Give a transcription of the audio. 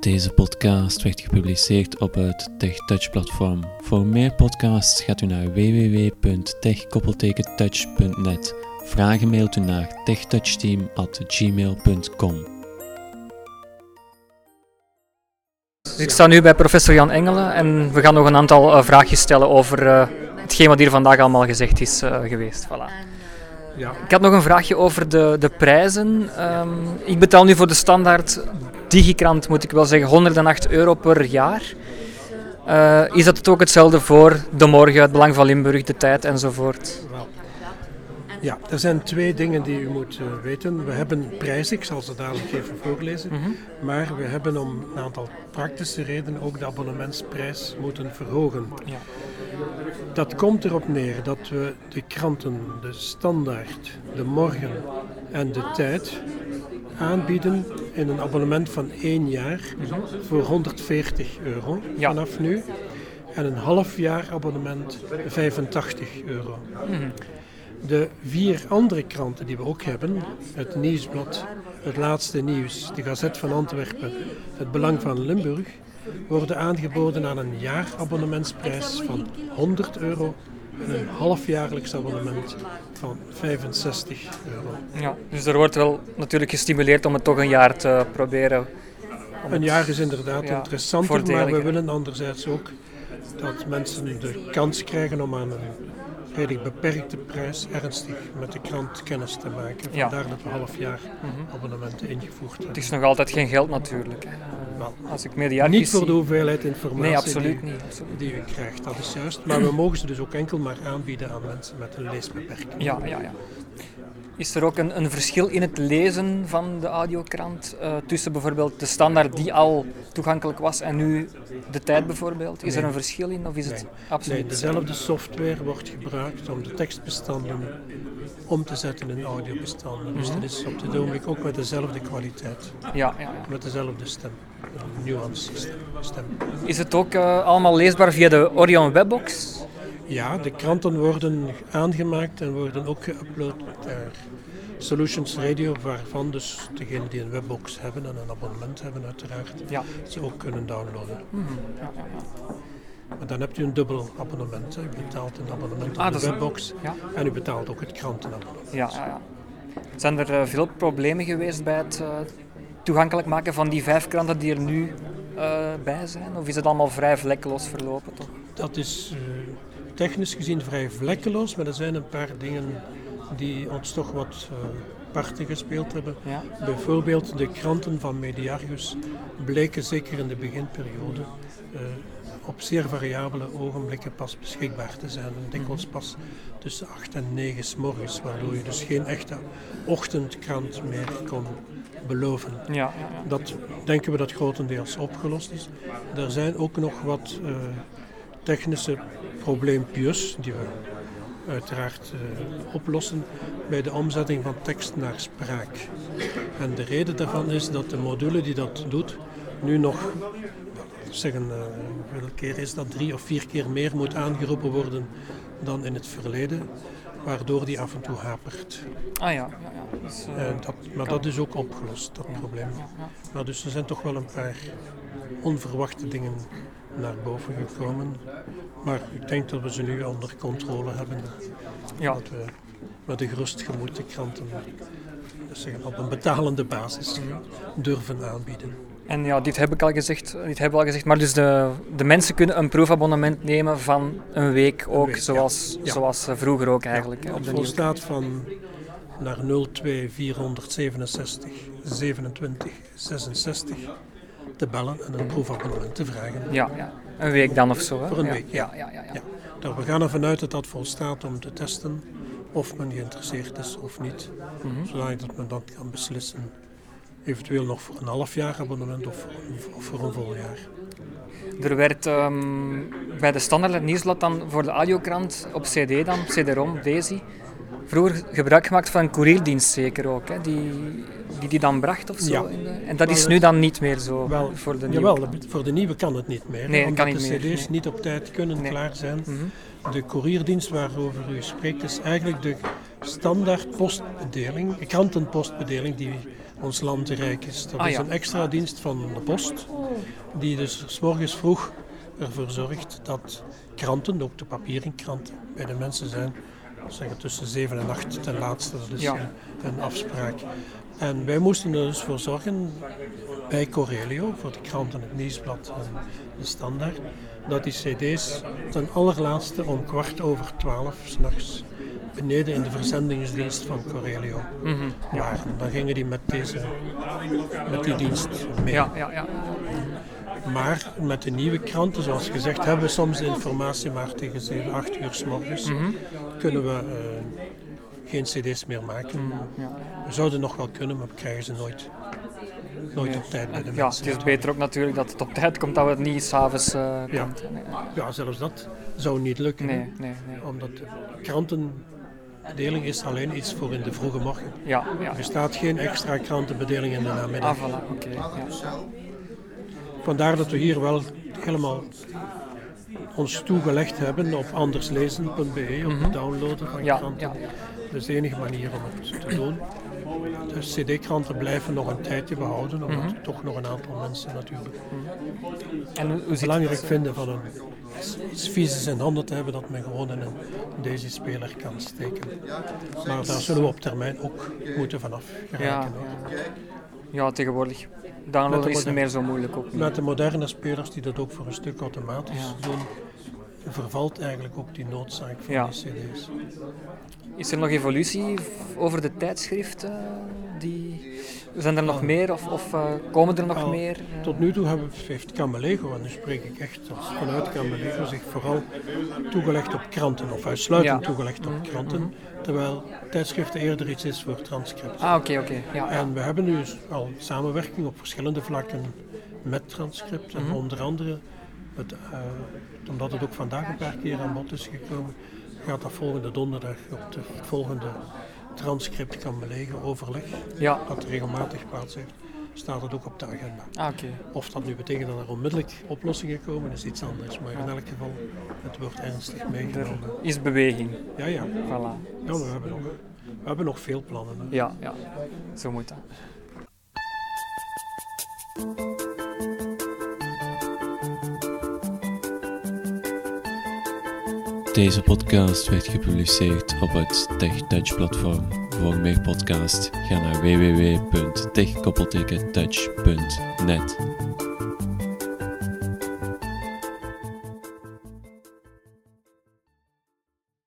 Deze podcast werd gepubliceerd op het TechTouch-platform. Voor meer podcasts gaat u naar www.tech-touch.net. Vragen mailt u naar techtouchteam.gmail.com. Ik sta nu bij professor Jan Engelen en we gaan nog een aantal uh, vraagjes stellen over uh, hetgeen wat hier vandaag allemaal gezegd is uh, geweest. Voilà. Ja. Ik had nog een vraagje over de, de prijzen. Um, ik betaal nu voor de standaard Digikrant, moet ik wel zeggen, 108 euro per jaar. is dat ook hetzelfde voor De Morgen, Het Belang van Limburg, De Tijd enzovoort? Ja, er zijn twee dingen die u moet uh, weten. We hebben prijzen, ik zal ze dadelijk even voorlezen. Mm -hmm. Maar we hebben om een aantal praktische redenen ook de abonnementsprijs moeten verhogen. Ja. Dat komt erop neer dat we de kranten, de Standaard, de Morgen en de Tijd aanbieden in een abonnement van één jaar voor 140 euro ja. vanaf nu. En een half jaar abonnement 85 euro. Mm -hmm. De vier andere kranten die we ook hebben, het Nieuwsblad, het Laatste Nieuws, de Gazet van Antwerpen, het Belang van Limburg, worden aangeboden aan een jaarabonnementsprijs van 100 euro en een halfjaarlijks abonnement van 65 euro. Ja, dus er wordt wel natuurlijk gestimuleerd om het toch een jaar te proberen. Een jaar is inderdaad ja, interessanter, maar we willen anderzijds ook dat mensen de kans krijgen om aan een redelijk beperkte prijs ernstig met de krant kennis te maken. Vandaar dat we half jaar mhm. abonnementen ingevoerd hebben. Het is nog altijd geen geld natuurlijk. Wel, Als ik niet voor de hoeveelheid informatie nee, absoluut die, niet, absoluut. die u krijgt, dat is juist. Maar we mogen ze dus ook enkel maar aanbieden aan mensen met een leesbeperking. Ja, ja, ja. Is er ook een, een, verschil in het lezen van de audiokrant uh, tussen bijvoorbeeld de standaard die al toegankelijk was en nu de tijd bijvoorbeeld? Is er een verschil in of is het absoluut Nee, dezelfde software wordt gebruikt om de tekstbestanden om te zetten in audiobestanden. Dus mhm. dat is op dit ogenblik ook met dezelfde kwaliteit. Ja, ja, ja. Met dezelfde stem, nuance stem. Is het ook uh, allemaal leesbaar via de Orion Webbox? Ja, de kranten worden aangemaakt en worden ook geüpload naar Solutions Radio, waarvan dus degenen die een webbox hebben en een abonnement hebben uiteraard, ja. ze ook kunnen downloaden. Mm -hmm. ja, ja, maar dan hebt u een dubbel abonnement. U betaalt een abonnement op ah, de webbox en u betaalt ook het krantenabonnement. Ja. Zijn er uh, veel problemen geweest bij het uh, toegankelijk maken van die vijf kranten die er nu uh, bij zijn? Of is het allemaal vrij vlekkeloos verlopen? Toch? Dat is technisch gezien vrij vlekkeloos, maar er zijn een paar dingen die ons toch wat uh, parten gespeeld hebben. Ja. Bijvoorbeeld de kranten van Mediargus bleken zeker in de beginperiode uh, op zeer variabele ogenblikken pas beschikbaar te zijn. En dikwijls mhm. pas tussen 8 en 9 s morgens, waardoor je dus geen echte ochtendkrant meer kon beloven. Ja, ja, ja. Dat denken we dat grotendeels opgelost is. Er zijn ook nog wat uh, technische probleempjes die we uiteraard uh, oplossen bij de omzetting van tekst naar spraak. En de reden daarvan is dat de module die dat doet nu nog, zeggen, uh, hoeveel keer is dat, drie of vier keer meer moet aangeroepen worden dan in het verleden, waardoor die af en toe hapert. Ah ja, ja, ja. Dus, uh, dat, maar dat is ook opgelost, dat probleem. Maar dus er zijn toch wel een paar onverwachte dingen naar boven gekomen. Maar ik denk dat we ze nu onder controle hebben. Ja. Dat we met een gerust gemoed de kranten dus zeggen, op een betalende basis durven aanbieden. En ja, dit heb ik al gezegd, dit hebben we al gezegd maar dus de, de mensen kunnen een proefabonnement nemen van een week ook, zoals, zoals vroeger ook eigenlijk. Ja, op de volstaat van naar 02 467 27 66 te bellen en een proefabonnement te vragen. Ja, ja. een week dan of zo. Hè? Voor een week, ja. ja, ja, ja. Nou, we gaan ervan uit dat dat volstaat om te testen of men geïnteresseerd is of niet. Mm -hmm. Zodat men dan kan beslissen. Eventueel nog voor een half jaar abonnement of, of voor een vol jaar. Er werd um, bij de standaard nieuwsblad dan voor de audiokrant op CD dan, CD-ROM, Daisy, vroeger gebruik gemaakt van een courierdienst zeker ook, hè, die, die die dan bracht of zo. Ja. En dat is nu dan niet meer zo wel, voor de nieuwe Jawel, voor de nieuwe kan het niet meer. Nee, omdat kan niet de cd's niet op tijd kunnen klaar zijn. Mm -hmm. De courierdienst waarover u spreekt is eigenlijk de standaard postbedeling, krantenpostbedeling die ons land rijk is. Dat ah, is ja. een extra dienst van de post die dus s morgens vroeg ervoor zorgt dat kranten, ook de papieren kranten, bij de mensen zijn zeggen tussen 7 en 8 ten laatste. Dat is Ja. een, een afspraak. En wij moesten er dus voor zorgen bij Corelio, voor de kranten, het nieuwsblad en de standaard, dat die cd's ten allerlaatste om kwart over twaalf s'nachts beneden in de verzendingsdienst van Corelio Mhm. waren. Dan gingen die met, deze, met die dienst mee. Ja, ja, ja. Maar met de nieuwe kranten, zoals gezegd, hebben we soms de informatie maar tegen 7, 8 uur s morgens. Mhm. Kunnen we eh, geen cd's meer maken. ja. We zouden nog wel kunnen, maar we krijgen ze nooit, nooit op tijd bij de Ja, mensen. het is beter ook natuurlijk dat het op tijd komt, dat het niet s'avonds eh Ja. komt. Nee, Ja, zelfs dat zou niet lukken. nee, nee. nee. Omdat de krantenbedeling is alleen iets voor in de vroege morgen. Ja, ja. Er bestaat geen extra krantenbedeling in de namiddag. Ah, voilà, oké. ja. Vandaar dat we hier wel helemaal ons toegelegd hebben op anderslezen.be, op het downloaden van Mhm. Ja, kranten. ja. Dat is de enige manier om het te doen. De cd-kranten blijven nog een tijdje behouden, omdat Mhm. toch nog een aantal mensen natuurlijk En hoe, belangrijk vinden van een iets fysisch in handen te hebben dat men gewoon in een Daisy-speler kan steken. Maar daar zullen we op termijn ook moeten vanaf geraken. Ja. Ja, tegenwoordig. Downloaden is niet meer zo moeilijk ook. Met de moderne spelers die dat ook voor een stuk automatisch doen, vervalt eigenlijk ook die noodzaak van Ja. die cd's. Is er nog evolutie over de tijdschriften? Die... Zijn er nog meer of, of eh, komen er nog meer? eh? Tot nu toe hebben, heeft Camelego, en nu spreek ik echt als vanuit Camelego, zich vooral toegelegd op kranten, of uitsluitend Ja. toegelegd op kranten, terwijl tijdschriften eerder iets is voor transcript. Ah, oké, oké. Ja, ja. En we hebben nu al samenwerking op verschillende vlakken met transcript. En onder andere, het, eh, omdat het ook vandaag een paar keer aan bod is gekomen, gaat dat volgende donderdag op de volgende transcript kan belegen overleg, ja. dat regelmatig plaats heeft, staat het ook op de agenda. Ah, oké. Of dat nu betekent dat er onmiddellijk oplossingen komen, is iets anders. Maar in elk geval, het wordt ernstig Er meegenomen. is beweging. Ja, ja. Voilà. ja we, hebben nog, we hebben nog veel plannen. hè. Ja, ja. Zo moet dat. Deze podcast werd gepubliceerd op het TechTouch platform. Voor meer podcasts ga naar www.tech-touch.net.